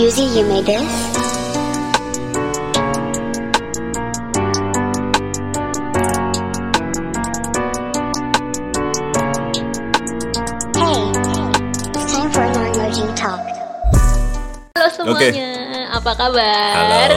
Yuzi, you made this? Hey, it's time for more emoji talk. Halo semuanya, apa kabar? Halo.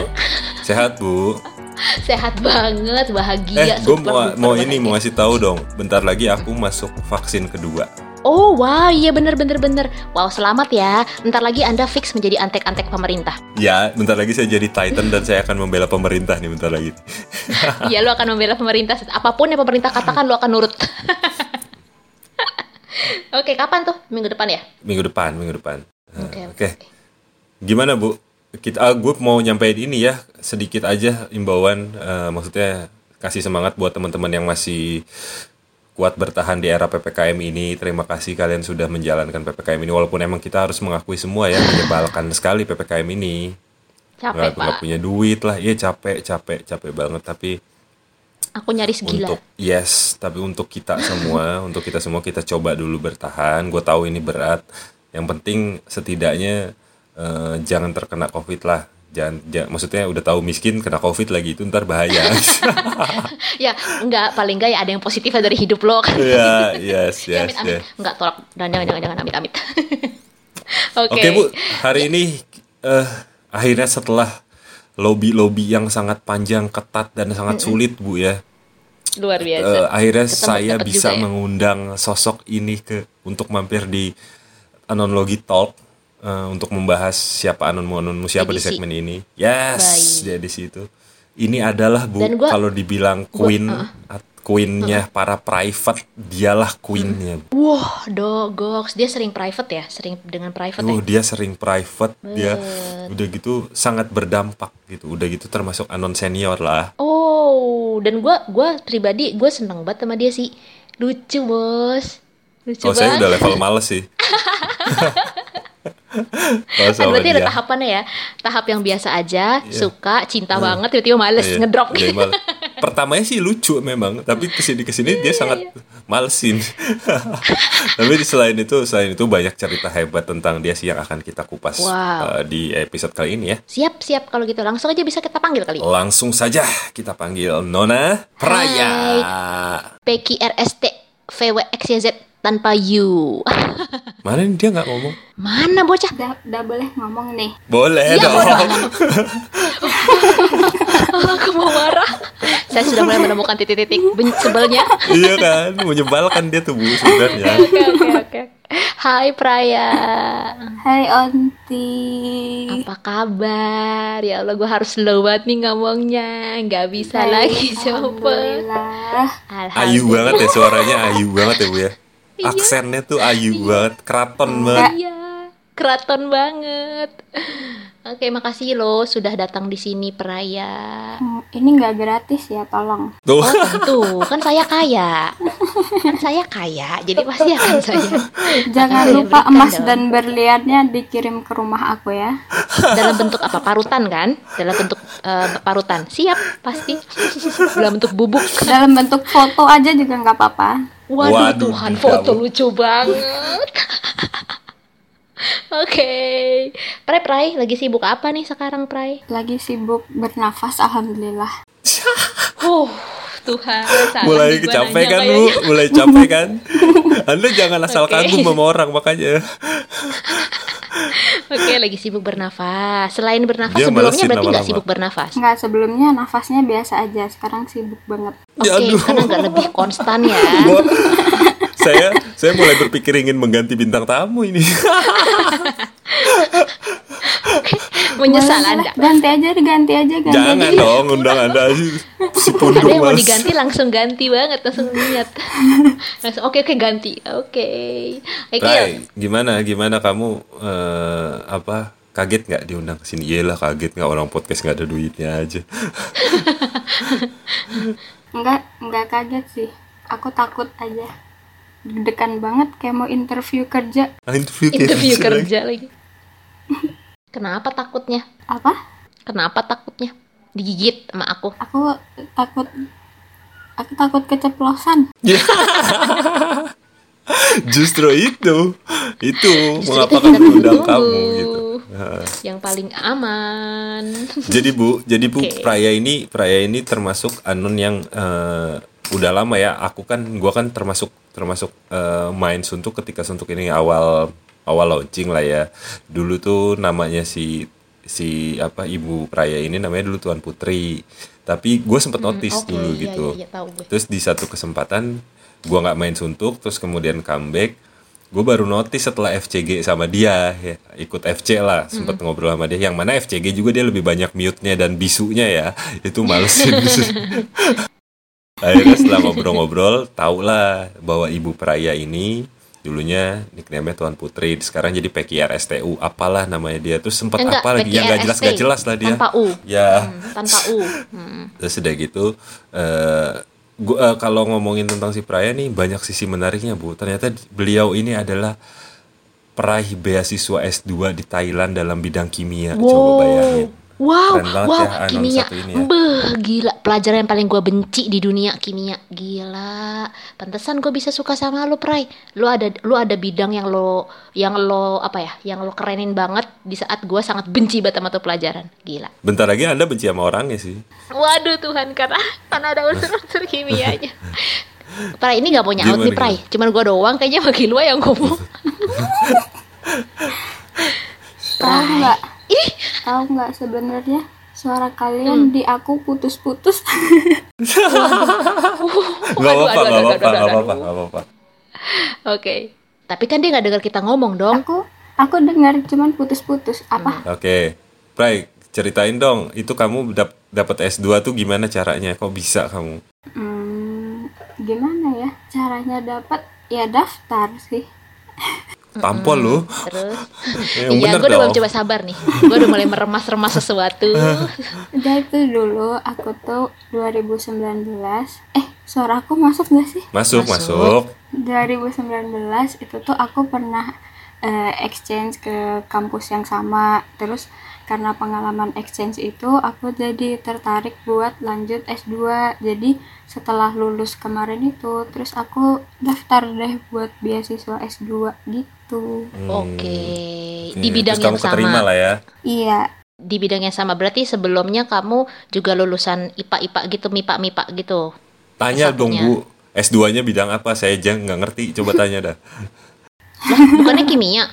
Sehat, Bu. Sehat banget, bahagia. eh, gue mau mau bahagia. ini mau ngasih tahu dong. Bentar lagi aku masuk vaksin kedua. Oh wow, iya bener bener bener. Wow selamat ya. Ntar lagi anda fix menjadi antek-antek pemerintah. Ya, bentar lagi saya jadi Titan dan saya akan membela pemerintah nih bentar lagi. Iya lu akan membela pemerintah. Apa pun yang pemerintah katakan lu akan nurut. Oke, kapan tuh? Minggu depan ya? Minggu depan, minggu depan. Nah, Oke, Oke. oke. Gimana, Bu? Kita ah, gue mau nyampein ini ya, sedikit aja imbauan eh, maksudnya kasih semangat buat teman-teman yang masih kuat bertahan di era PPKM ini. Terima kasih kalian sudah menjalankan PPKM ini. Walaupun emang kita harus mengakui semua ya menyebalkan sekali PPKM ini. Capek nggak punya duit lah. Iya capek capek capek banget. Tapi Aku nyaris gila. untuk yes tapi untuk kita semua untuk kita semua kita coba dulu bertahan. Gue tahu ini berat. Yang penting setidaknya eh, jangan terkena covid lah jangan, ja- maksudnya udah tahu miskin kena covid lagi itu ntar bahaya ya enggak, paling enggak ya ada yang positif dari hidup lo kan. ya yes Ya, yes amit, amit. yes Enggak tolak dan jangan jangan jangan amit amit. Oke. oke bu hari ini eh akhirnya setelah lobby lobby yang sangat panjang ketat dan sangat sulit bu ya Luar biasa. Eh, akhirnya Ketemu saya bisa ya. mengundang sosok ini ke untuk mampir di Anonlogi Talk eh, untuk membahas siapa anonmu anonmu siapa di Edisi. segmen ini. Yes, Baik. dia di situ. Ini adalah Bu gua- kalau dibilang queen at- queennya para private, dialah queennya. Wah, dogoks. Dia sering private ya? Sering dengan private Uh, ya? dia sering private, dia Bet. udah gitu sangat berdampak gitu. Udah gitu termasuk anon senior lah. Oh, dan gua gua pribadi gue seneng banget sama dia sih. Lucu, Bos. Lucu Oh, saya banget. udah level males sih. Kan sama berarti ada tahapannya ya. Tahap yang biasa aja, suka, cinta banget, tiba-tiba males Iya, ngedrop gitu. males. Pertamanya sih lucu memang, tapi ke sini ke sini Iya, dia sangat malesin. tapi selain itu, selain itu banyak cerita hebat tentang dia sih yang akan kita kupas Wow. eh, di episode kali ini ya. Siap, siap kalau gitu. Langsung aja bisa kita panggil kali. Langsung saja kita panggil Nona Praya. PQRST VWXYZ tanpa you. Mana dia nggak ngomong? Mana bocah? Udah, udah boleh ngomong nih. Boleh Iya, dong. Aku mau marah. Saya sudah mulai menemukan titik-titik sebelnya. iya kan, menyebalkan dia tuh bu sebenarnya. Oke, oke, oke. Hai Praya. Hai Onti. Apa kabar? Ya Allah, gue harus slow banget nih ngomongnya. Nggak bisa Baik, lagi coba. Alhamdulillah. Ayu banget ya suaranya, ayu banget ya bu ya. Iya. Aksennya tuh ayu banget, keraton banget. Iya, keraton banget. Oke, makasih lo sudah datang di sini Praya. Hmm, Ini nggak gratis ya, tolong. Tuh. Oh tentu, kan saya kaya. Kan saya kaya, jadi pasti akan saya. Jangan Akan saya lupa emas dong. dan berliannya dikirim ke rumah aku ya. Dalam bentuk apa? Parutan kan? Dalam bentuk eh, parutan. Siap, pasti. Dalam bentuk bubuk. Dalam bentuk foto aja juga nggak apa-apa. Waduh, Waduh, Tuhan, foto lucu banget. Oke. Pray, Pray, lagi sibuk apa nih sekarang, Pray? Lagi sibuk bernafas, alhamdulillah. Uh, Tuhan. salah mulai capek kan bu kayaknya. mulai capek kan anda jangan asal Oke. kagum sama orang makanya Oke, lagi sibuk bernafas. Selain bernafas, Dia sebelumnya berarti nggak sibuk bernafas? Nggak sebelumnya nafasnya biasa aja, sekarang sibuk banget. Oke, Ya, aduh. karena nggak lebih konstan ya. Gua- saya saya mulai berpikir ingin mengganti bintang tamu ini Menyesal Anda. Ganti aja, ganti aja, ganti jangan aja. dong undang anda si Ada pundung yang mau diganti langsung ganti banget, langsung niat. langsung oke oke ganti. Oke. Oke. Rai, gimana gimana kamu eh, apa kaget nggak diundang ke sini iyalah kaget nggak orang podcast nggak ada duitnya aja Enggak, enggak kaget sih. Aku takut aja. Deg-degan banget kayak mau interview kerja. Ah, interview kayak Interview gitu kerja lagi. Kenapa takutnya? Apa? Kenapa takutnya? Digigit sama aku. Aku takut aku takut keceplosan. Justru itu, itu Justru mengapa itu kami undang kamu gitu. Heeh. yang paling aman. Jadi Bu, jadi Bu, Oke. Praya ini Praya ini termasuk Anun yang eh, udah lama ya. Aku kan gua kan termasuk termasuk eh, main suntuk ketika suntuk ini awal awal launching lah ya. Dulu tuh namanya si si apa Ibu Praya ini namanya dulu Tuan Putri. Tapi gue sempet notice oke, dulu iya, gitu. iya, iya, gue. Terus di satu kesempatan gua nggak main suntuk, terus kemudian comeback. Gue baru notice setelah FCG sama dia ya, ikut FC lah, sempet ngobrol sama dia. Yang mana FCG juga dia lebih banyak mute-nya dan bisunya ya. Itu malesin. Akhirnya setelah ngobrol-ngobrol, tau lah bahwa Ibu Peraya ini dulunya nickname-nya Tuan Putri, sekarang jadi PKR STU, apalah namanya dia. Terus sempat Enggak, apa lagi yang nggak jelas nggak PKRST, jelas lah dia. Tanpa U. Ya. Hmm, tanpa U. Hmm. Terus udah gitu, eh gua eh, kalau ngomongin tentang si Praya nih banyak sisi menariknya bu. Ternyata beliau ini adalah peraih beasiswa S2 di Thailand dalam bidang kimia. Coba bayangin. Wow, Keren wow, ya kimia. ini ya. Beh, gila. Pelajaran yang paling gue benci di dunia kimia. Gila. Pantesan gue bisa suka sama lo, Pray. Lu ada lu ada bidang yang lo yang lo apa ya? Yang lo kerenin banget di saat gue sangat benci banget sama tuh pelajaran. Gila. Bentar lagi Anda benci sama orangnya sih. Waduh Tuhan karena karena ada unsur-unsur kimianya. Pray ini gak nyaut Gimana, nih Pray. Cuman gue doang kayaknya bagi lu yang ngomong. tahu nggak Ih, tahu nggak sebenarnya suara kalian di aku putus-putus Gak apa-apa, gak apa-apa, gak apa-apa, aduh. gak apa-apa. Oke. Tapi kan dia nggak dengar kita ngomong dong. aku aku dengar cuman putus-putus apa Oke, Pray, ceritain dong. Itu kamu dap dapat S2 tuh gimana caranya? Kok bisa kamu? Hmm, gimana ya caranya dapat ya daftar sih Tampol lu. Terus, Yang iya, gue udah coba sabar nih. Gue udah mulai meremas-remas sesuatu. udah itu dulu aku tuh 2019 eh suara aku masuk gak sih Masuk, Masuk. masuk. 2019 itu tuh aku pernah eh, exchange ke kampus yang sama terus karena pengalaman exchange itu aku jadi tertarik buat lanjut S2 jadi setelah lulus kemarin itu terus aku daftar deh buat beasiswa S2 gitu Oke. Oke, Di bidang terus yang kamu keterima sama. lah ya. iya Di bidang yang sama berarti sebelumnya kamu juga lulusan IPA-IPA gitu, MIPA-MIPA gitu. Tanya dong S1-nya. Bu, S2-nya bidang apa? Saya aja nggak ngerti. Coba tanya dah. Bukannya kimia?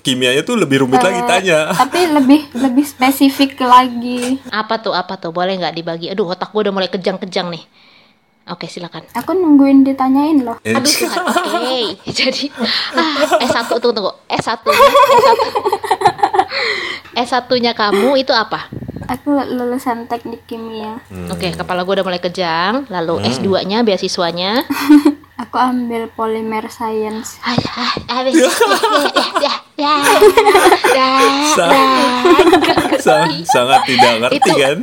Kimianya tuh lebih rumit lagi tanya. tapi lebih lebih spesifik lagi Apa tuh? Apa tuh? Boleh nggak dibagi? Aduh, otak gue udah mulai kejang-kejang nih. Oke, silakan. aku nungguin ditanyain loh Aduh Tuhan, oke. Jadi ah, S1 tunggu tunggu. S1 S1 S1-nya kamu itu apa? aku lulusan teknik kimia Oke, kepala gue udah mulai kejang. Lalu S2-nya beasiswanya aku ambil polymer science Ah, ah. Ya, ya, ya, Sa- ya. sa- sangat tidak ngerti Itu- kan?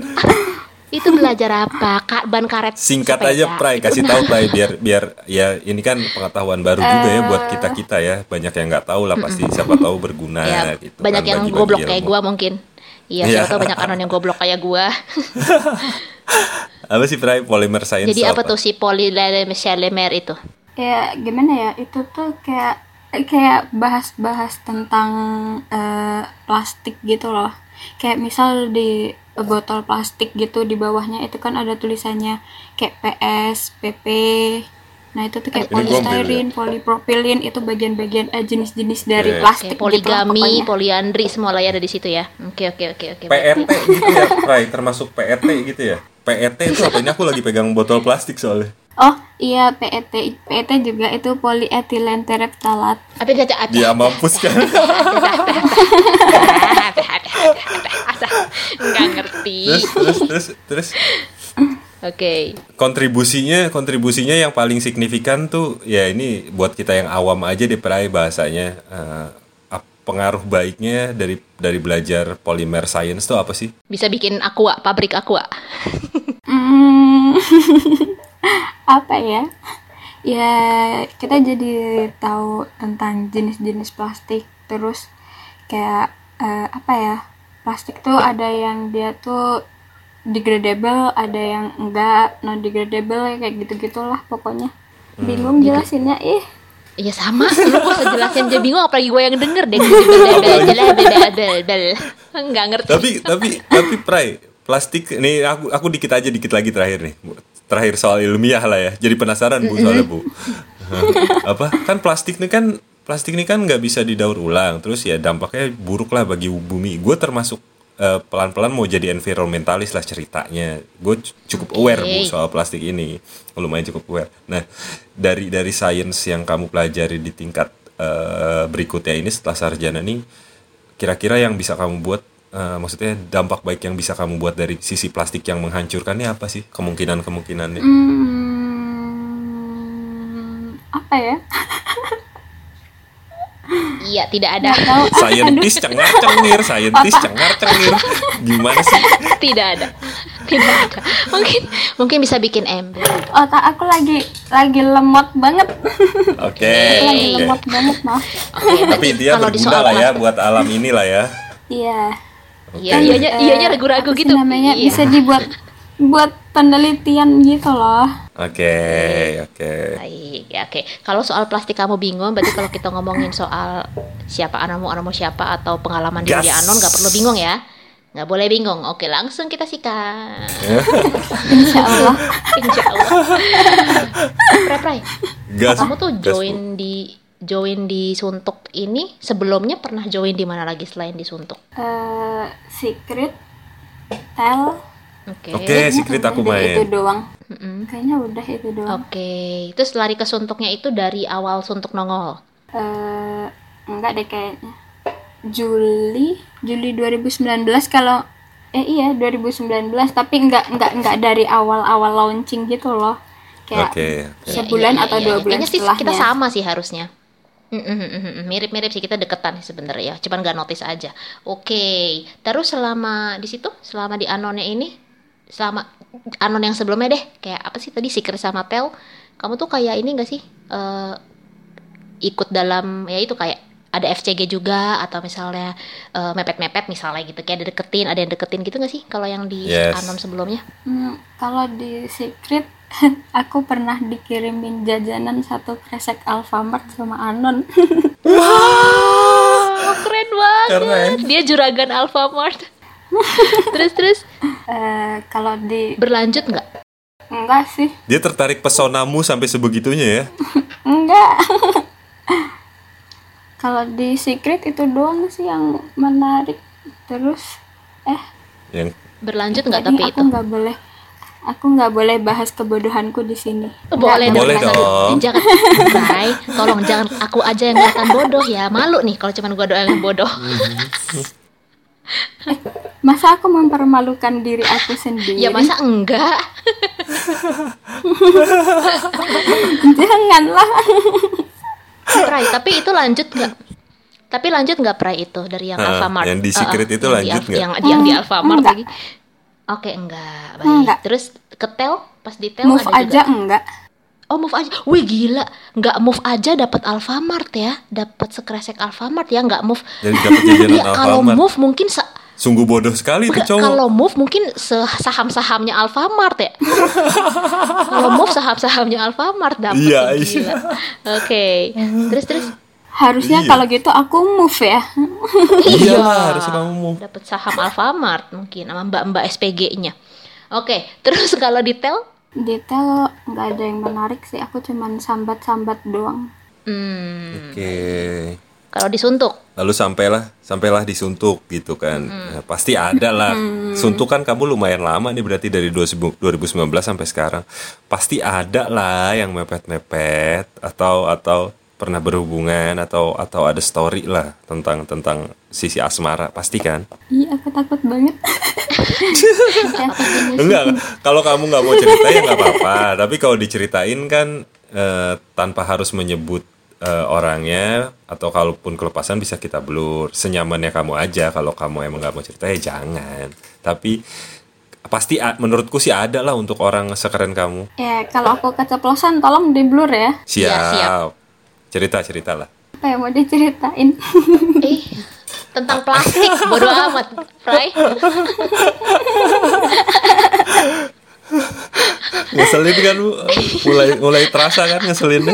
Itu belajar apa? Kak, ban karet Singkat sepeda. aja Pray, kasih tahu Pray biar biar ya ini kan pengetahuan baru juga ya buat kita kita ya. Banyak yang nggak tahu lah pasti siapa tahu berguna Ya, gitu. banyak kan, yang bagi-bagi goblok ilmu. kayak gua mungkin. Iya, Iya. siapa tahu banyak anon yang goblok kayak gua. Apa sih Pray? Polymer science Jadi apa tuh si polymer itu? ya gimana ya itu tuh kayak kayak bahas-bahas tentang eh, plastik gitu loh kayak misal di botol plastik gitu di bawahnya itu kan ada tulisannya kayak PS, PP nah itu tuh kayak polystyrene, polypropylene itu bagian-bagian eh, jenis-jenis dari Oke. plastik Kayak poligami, gitu lah pokoknya. poliandri semua lah ya ada di situ ya. Oke oke oke oke. PET gitu ya, Pray, termasuk PET gitu ya. PET itu apa ini aku lagi pegang botol plastik soalnya. Oh iya PET PET juga itu polyethylene terephthalate Apa? Dia mampus kan. Terus terus terus terus Oke. kontribusinya kontribusinya yang paling signifikan tuh ya ini buat kita yang awam aja deh Pray bahasanya ap- pengaruh baiknya dari dari belajar polymer science tuh apa sih? Bisa bikin aqua, pabrik aqua. Hmm, apa ya? Ya kita jadi tahu tentang jenis-jenis plastik. Terus kayak eh, apa ya? Plastik tuh ada yang dia tuh degradable, ada yang enggak non degradable kayak gitu gitulah pokoknya. Bingung jelasinnya ih. Iya sama, lu usah jelasin aja bingung apalagi gue yang denger deh. Enggak ngerti. tapi tapi tapi Pray plastik ini aku aku dikit aja dikit lagi terakhir nih terakhir soal ilmiah lah ya jadi penasaran bu soalnya bu apa kan plastik ini kan plastik ini kan nggak bisa didaur ulang terus ya dampaknya buruk lah bagi bumi. Gue termasuk eh, pelan-pelan mau jadi environmentalis lah ceritanya. Gue cukup Oke. aware bu soal plastik ini. Lumayan cukup aware. Nah dari dari sains yang kamu pelajari di tingkat eh, berikutnya ini setelah sarjana nih kira-kira yang bisa kamu buat eh, maksudnya dampak baik yang bisa kamu buat dari sisi plastik yang menghancurkannya apa sih? Kemungkinan kemungkinannya Hmm, apa ya? Iya, tidak ada. saintis cengar cengir saintis cengar cengir gimana sih tidak ada. Tidak ada. Mungkin mungkin bisa bikin ember. Otak aku lagi lagi lemot banget. oke lagi oke. lemot banget, maaf. Oke, tapi dia kalau di berguna lah ya buat alam ini lah ya Iya. Iya, ianya, Eh, ianya ragu-ragu apa sih gitu. namanya Iya. bisa dibuat buat penelitian gitu loh. Oke oke Baik, ya oke. Kalau soal plastik kamu bingung, berarti kalau kita ngomongin soal siapa anamu, anamu siapa atau pengalaman Gas. diri Anon nggak perlu bingung ya. Nggak boleh bingung. Oke, langsung kita sikat. Insya Allah. Insya Allah. Pray, pray. gas Kamu tuh gas, join di join di Suntuk ini sebelumnya pernah join di mana lagi selain di Suntuk? Eh, secret tell Oke. oke secret aku Udah itu main doang. Mm-mm. Kayaknya udah itu doang. Oke, terus lari ke suntuknya itu dari awal suntuk nongol. eh enggak deh kayaknya Juli Juli 2019 kalau eh iya 2019 tapi enggak enggak enggak dari awal-awal launching gitu loh kayak oke sebulan Iya, iya, atau iya, dua iya. bulan Kayaknya sih setelahnya kita sama sih harusnya. Mirip-mirip sih kita deketan sih sebenarnya ya, cuman nggak notice aja. Oke, terus selama di situ, selama di anonnya ini, selama anon yang sebelumnya deh, kayak apa sih tadi Secret sama Tel, kamu tuh kayak ini nggak sih eh, ikut dalam ya itu kayak ada FCG juga atau misalnya eh, mepet-mepet misalnya gitu kayak ada deketin ada yang deketin gitu nggak sih kalau yang di Yes. anon sebelumnya Hmm, kalau di secret aku pernah dikirimin jajanan satu kresek Alfamart sama Anon Oh, keren banget. Keren. Dia juragan Alfamart. terus terus? Eh, kalau di berlanjut nggak? enggak sih. Dia tertarik pesonamu sampai sebegitunya ya? Enggak. Kalau di secret itu doang sih yang menarik. Terus eh. Yang Berlanjut nggak tapi aku itu? nggak boleh aku nggak boleh bahas kebodohanku di sini. Boleh Nggak Boleh dong. Jangan, Bray, tolong jangan. Aku aja yang kelihatan bodoh ya. Malu nih kalau cuman gua doang yang bodoh. Masa aku mempermalukan diri aku sendiri ya masa enggak? janganlah Pray, tapi itu lanjut nggak? Tapi lanjut nggak Pray itu dari yang Ah, Alfamart? yang di Secret Ah, itu yang lanjut nggak? Yang, yang di Hmm, Alfamart enggak. lagi? Oke enggak, baik. Enggak. Terus ke Tel, pas di Tel move ada aja juga. enggak Oh move aja, wih gila, nggak move aja dapat Alfamart ya, dapat sekresek Alfamart ya, nggak move. Jadi dapat jajanan Ya, kalau Alfamart. move mungkin sa- Sungguh bodoh sekali itu Enggak, cowok. kalau move mungkin saham-sahamnya Alfamart ya. kalau move saham-sahamnya Alfamart dapat. Iya, tuh, iya. Oke. Terus terus harusnya Iya. kalau gitu aku move ya Iya lah, harusnya kamu mau. dapat saham Alfamart mungkin sama mbak-mbak SPG-nya. Oke, terus kalau detail detail nggak ada yang menarik sih aku cuman sambat-sambat doang hmm, Oke. kalau disuntuk Lalu sampailah, sampailah disuntuk gitu kan. Nah, pasti ada lah. Suntuk kan kamu lumayan lama nih berarti dari 2000 2019 sampai sekarang. Pasti ada lah yang mepet-mepet atau atau pernah berhubungan atau atau ada story lah tentang tentang sisi asmara pasti kan? iya aku takut banget Enggak, kalau kamu nggak mau cerita ya nggak apa-apa. Tapi kalau diceritain kan eh, tanpa harus menyebut eh, orangnya atau kalaupun kelepasan bisa kita blur. Senyamannya kamu aja. Kalau kamu emang nggak mau cerita ya jangan. Tapi pasti a- menurutku sih ada lah untuk orang sekeren kamu. ya kalau aku keceplosan tolong di blur ya Siap. Ya, siap. Cerita cerita lah. apa yang mau diceritain eh tentang plastik bodo amat Fry Ngeselin kan lu? Mulai mulai terasa kan ngeselinnya?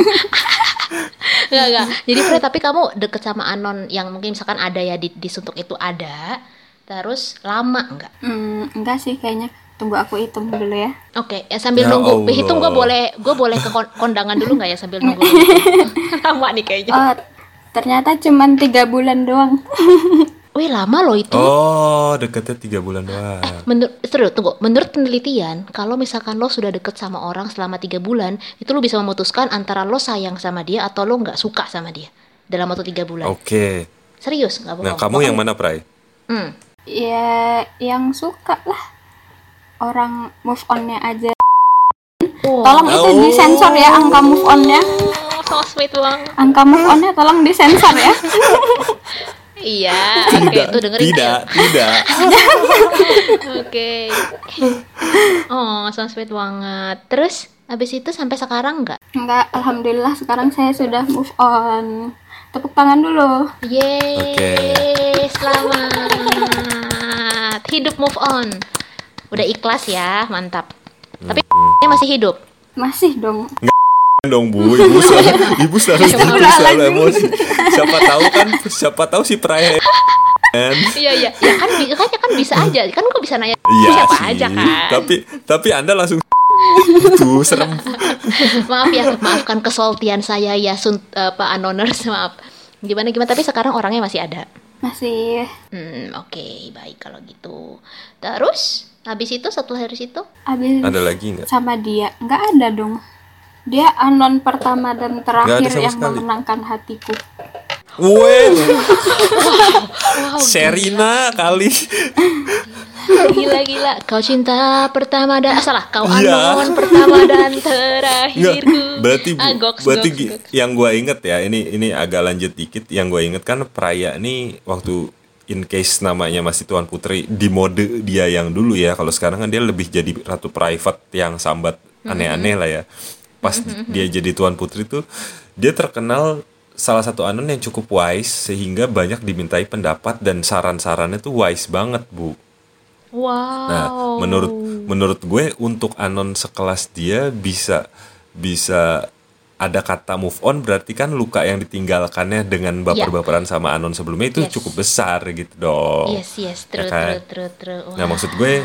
Enggak, enggak. Jadi Fred, tapi kamu deket sama Anon yang mungkin misalkan ada ya di, di suntuk itu ada. Terus lama enggak? Hmm, enggak sih kayaknya. Tunggu aku hitung dulu ya. Oke, ya sambil Ya nunggu. Allah. Hitung gue boleh gue boleh ke kon- kondangan dulu nggak ya sambil nunggu? lama nih kayaknya. Oh, ternyata cuman tiga bulan doang. Wih, lama loh itu. Oh, deketnya tiga bulan doang. Menurut terus tunggu, menurut penelitian, kalau misalkan lo sudah deket sama orang selama tiga bulan, itu lo bisa memutuskan antara lo sayang sama dia atau lo nggak suka sama dia dalam waktu tiga bulan. Oke. Serius nggak bohong? Nah, kamu yang mana, Pray? Hmm. Ya, yang suka lah. Orang move on-nya aja. Wow. Tolong itu Oh. disensor ya angka move on-nya. Oh, so sweet banget. Angka move on-nya tolong disensor ya. Iya, oke itu dengerin Tidak, tidak. Oke. Oh, so sweet banget. Terus habis itu sampai sekarang nggak? Enggak, alhamdulillah sekarang saya sudah move on. Tepuk tangan dulu. Yeay, Oke. selamat. Hidup move on. Udah ikhlas ya, mantap. Tapi Hmm. dia masih hidup. Masih dong. dong bu ibu selalu ibu selalu gitu selalu emosi siapa tahu kan siapa tahu si Pray kan Iya iya, ya kan kan, kan bisa aja. Kan gue bisa nanya iya siapa sih aja kan. tapi tapi anda langsung itu serem Maaf ya, maafkan kesoltian saya ya sun, eh, Pak Anoners, maaf. Gimana gimana tapi sekarang orangnya masih ada. Masih Hmm, oke, baik kalau gitu. Terus habis itu setelah dari situ? habis ada lagi nggak sama dia. Enggak ada dong. Dia anon pertama dan terakhir yang sekali. memenangkan hatiku. Weh, Serina kali Gila gila, kau cinta pertama dan ah, salah, kau Iya. anon pertama dan Nggak, terakhirku. berarti bu, Ah, goks, berarti goks, goks. yang gua inget ya ini ini agak lanjut dikit yang gua inget kan Praya nih waktu in case namanya masih Tuan Putri di mode dia yang dulu ya. Kalau sekarang kan dia lebih jadi ratu private yang sambat aneh-aneh lah ya. Pas dia jadi Tuan Putri tuh dia terkenal salah satu anon yang cukup wise sehingga banyak dimintai pendapat dan saran-sarannya tuh wise banget bu. Wow. Nah, menurut menurut gue untuk anon sekelas dia bisa bisa ada kata move on berarti kan luka yang ditinggalkannya dengan baper-baperan sama anon sebelumnya itu Yes. cukup besar gitu dong. Yes yes, true Ya kan? true true true. Nah, maksud gue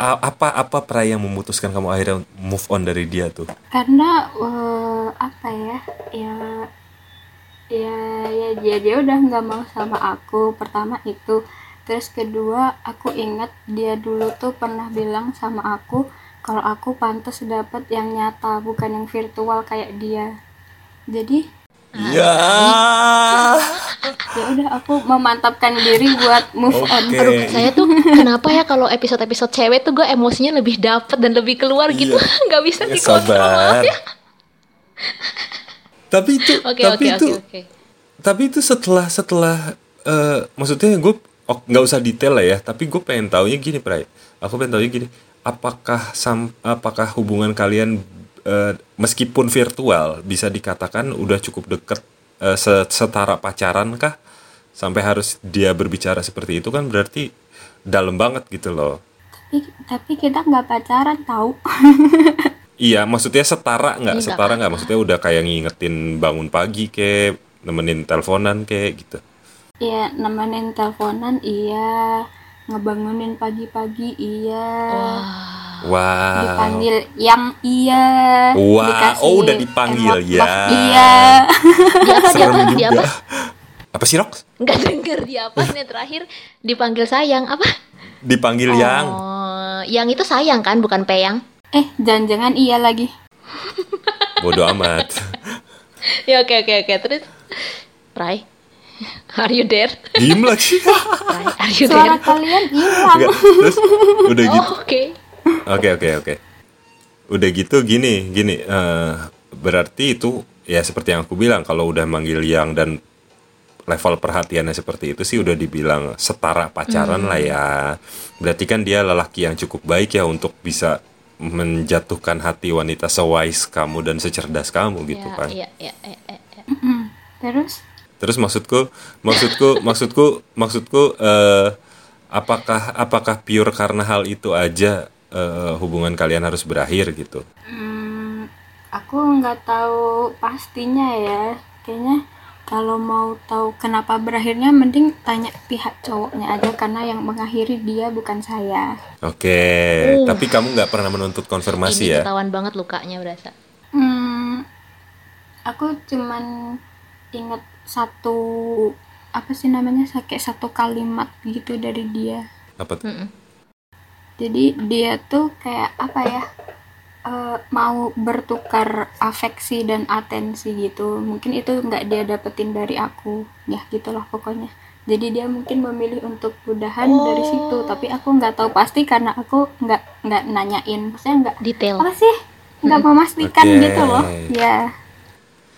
apa apa pra yang memutuskan kamu akhirnya move on dari dia tuh? Karena eh, apa ya? Ya ya ya dia dia udah nggak mau sama aku. Pertama itu. Terus kedua, aku ingat dia dulu tuh pernah bilang sama aku kalau aku pantas dapat yang nyata bukan yang virtual kayak dia. Jadi Ya. ya udah aku memantapkan diri buat move on. Oke. Aduh, saya tuh kenapa ya kalau episode-episode cewek tuh gue emosinya lebih dapet dan lebih keluar gitu, Iya. nggak bisa Ya, dikontrol. sabar. tapi itu Oke tapi oke itu oke oke. tapi itu setelah setelah eh, maksudnya gue oh, nggak usah detail lah ya tapi gue pengen taunya gini Pray aku pengen taunya gini apakah sam apakah hubungan kalian eh, meskipun virtual bisa dikatakan udah cukup deket se- setara pacaran kah sampai harus dia berbicara seperti itu kan berarti dalam banget gitu loh Tapi, tapi kita nggak pacaran tahu. Iya, maksudnya setara nggak? Iya, setara nggak? Maksudnya udah kayak ngingetin bangun pagi kek, nemenin teleponan kek gitu. Iya, nemenin teleponan iya, ngebangunin pagi-pagi iya. Wah. Dipanggil yang iya. Wah, dikasih oh, udah dipanggil, emot ya. love Iya. Di apa di Serem apa di apa? Apa sih Rox? Nggak denger di apa nih terakhir dipanggil sayang apa? Dipanggil yang. Oh, yang itu sayang kan bukan peyang? Eh, jangan-jangan iya lagi. Bodoh amat. Ya oke oke oke terus Rai, are you there? Diem lagi. Are you Suara there? kalian hilang. Terus udah Oh, gitu. Oke. Oke oke oke. Udah gitu gini gini. eh, berarti itu ya seperti yang aku bilang kalau udah manggil yang dan level perhatiannya seperti itu sih udah dibilang setara pacaran lah ya. Berarti kan dia lelaki yang cukup baik ya untuk bisa menjatuhkan hati wanita sewise kamu dan secerdas kamu gitu Ya, kan. Iya iya iya. iya, iya. Terus Terus maksudku, maksudku, maksudku, maksudku, eh, apakah apakah pure karena hal itu aja eh, hubungan kalian harus berakhir gitu? hmm, aku nggak tahu pastinya ya. kayaknya kalau mau tahu kenapa berakhirnya mending tanya pihak cowoknya aja karena yang mengakhiri dia bukan saya Oke, Uh. tapi kamu nggak pernah menuntut konfirmasi Ini ya? ketahuan banget lukanya berasa. Hmm, aku cuman inget satu apa sih namanya kayak satu kalimat gitu dari dia. Apa tuh? Mm-mm. Jadi dia tuh kayak apa ya eh, mau bertukar afeksi dan atensi gitu. Mungkin itu nggak dia dapetin dari aku, ya gitulah pokoknya. Jadi dia mungkin memilih untuk udahan dari situ, tapi aku nggak tahu pasti karena aku nggak nggak nanyain, maksudnya nggak Detail. apa sih nggak memastikan Oke. gitu loh, ya.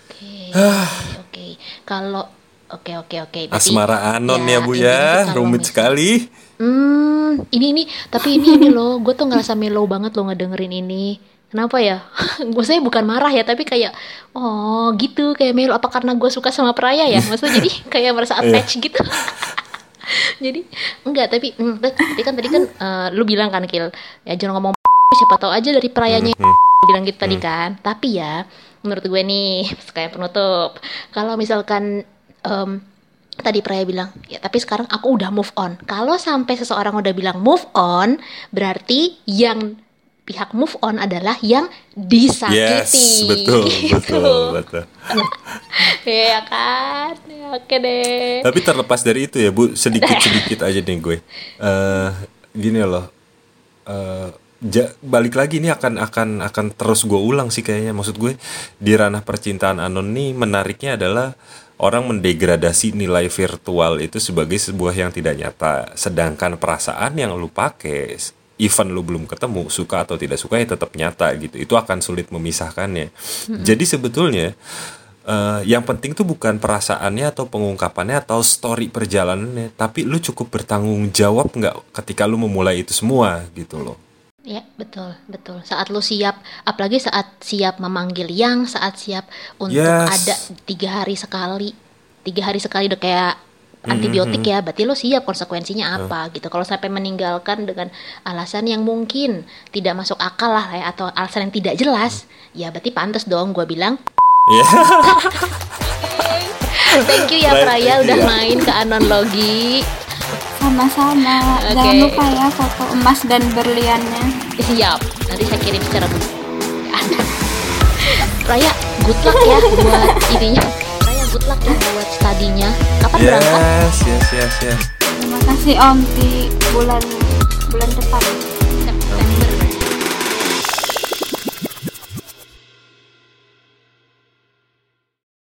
Oke. Oke. Kalau oke oke oke. Berarti- Asmara anon ya, Bu intinya tuh ya, rumit sekali. Hmm, ini ini tapi ini ini loh, gue tuh ngerasa mellow banget loh ngedengerin ini. Kenapa ya? gue saya bukan marah ya, tapi kayak oh gitu kayak mellow. Apa karena gue suka sama Praya ya? Maksudnya jadi kayak merasa Iya. attach gitu. jadi enggak tapi hmm, tapi kan tadi kan eh, lu bilang kan Kil ya jangan ngomong siapa tahu aja dari Prayanya Mhm. bilang gitu tadi kan tapi ya menurut gue nih kayak penutup kalau misalkan em, tadi Praya bilang ya tapi sekarang aku udah move on kalau sampai seseorang udah bilang move on berarti yang pihak move on adalah yang disakiti Yes, betul, Gitu. betul, betul. ya kan Ya, oke deh Tapi terlepas dari itu ya Bu, sedikit-sedikit aja nih gue. eh gini loh. eh ja- balik lagi ini akan akan akan terus gue ulang sih kayaknya. Maksud gue di ranah percintaan anon nih menariknya adalah orang mendegradasi nilai virtual itu sebagai sebuah yang tidak nyata. Sedangkan perasaan yang lu pakai even lu belum ketemu suka atau tidak suka ya tetap nyata gitu. Itu akan sulit memisahkannya. Jadi sebetulnya eh, yang penting tuh bukan perasaannya atau pengungkapannya atau story perjalanannya, tapi lu cukup bertanggung jawab nggak ketika lu memulai itu semua gitu loh. Ya, betul, betul. Saat lu siap, apalagi saat siap memanggil yang, saat siap untuk Yes. ada tiga hari sekali, tiga hari sekali udah kayak antibiotik ya, berarti lu siap konsekuensinya apa gitu. Kalau sampai meninggalkan dengan alasan yang mungkin tidak masuk akal lah ya, atau alasan yang tidak jelas, ya berarti pantas dong gue bilang. Iya. Thank you ya Praya udah ya. main ke Anonlogi. Sama-sama. Oke. Jangan lupa ya foto emas dan berliannya. Siap, nanti saya kirim secara bu- Raya, good luck ya buat ininya. Raya, good luck ya buat studinya. Kapan berangkat? Yes, yes, yes, yes. Terima kasih Om di bulan bulan depan.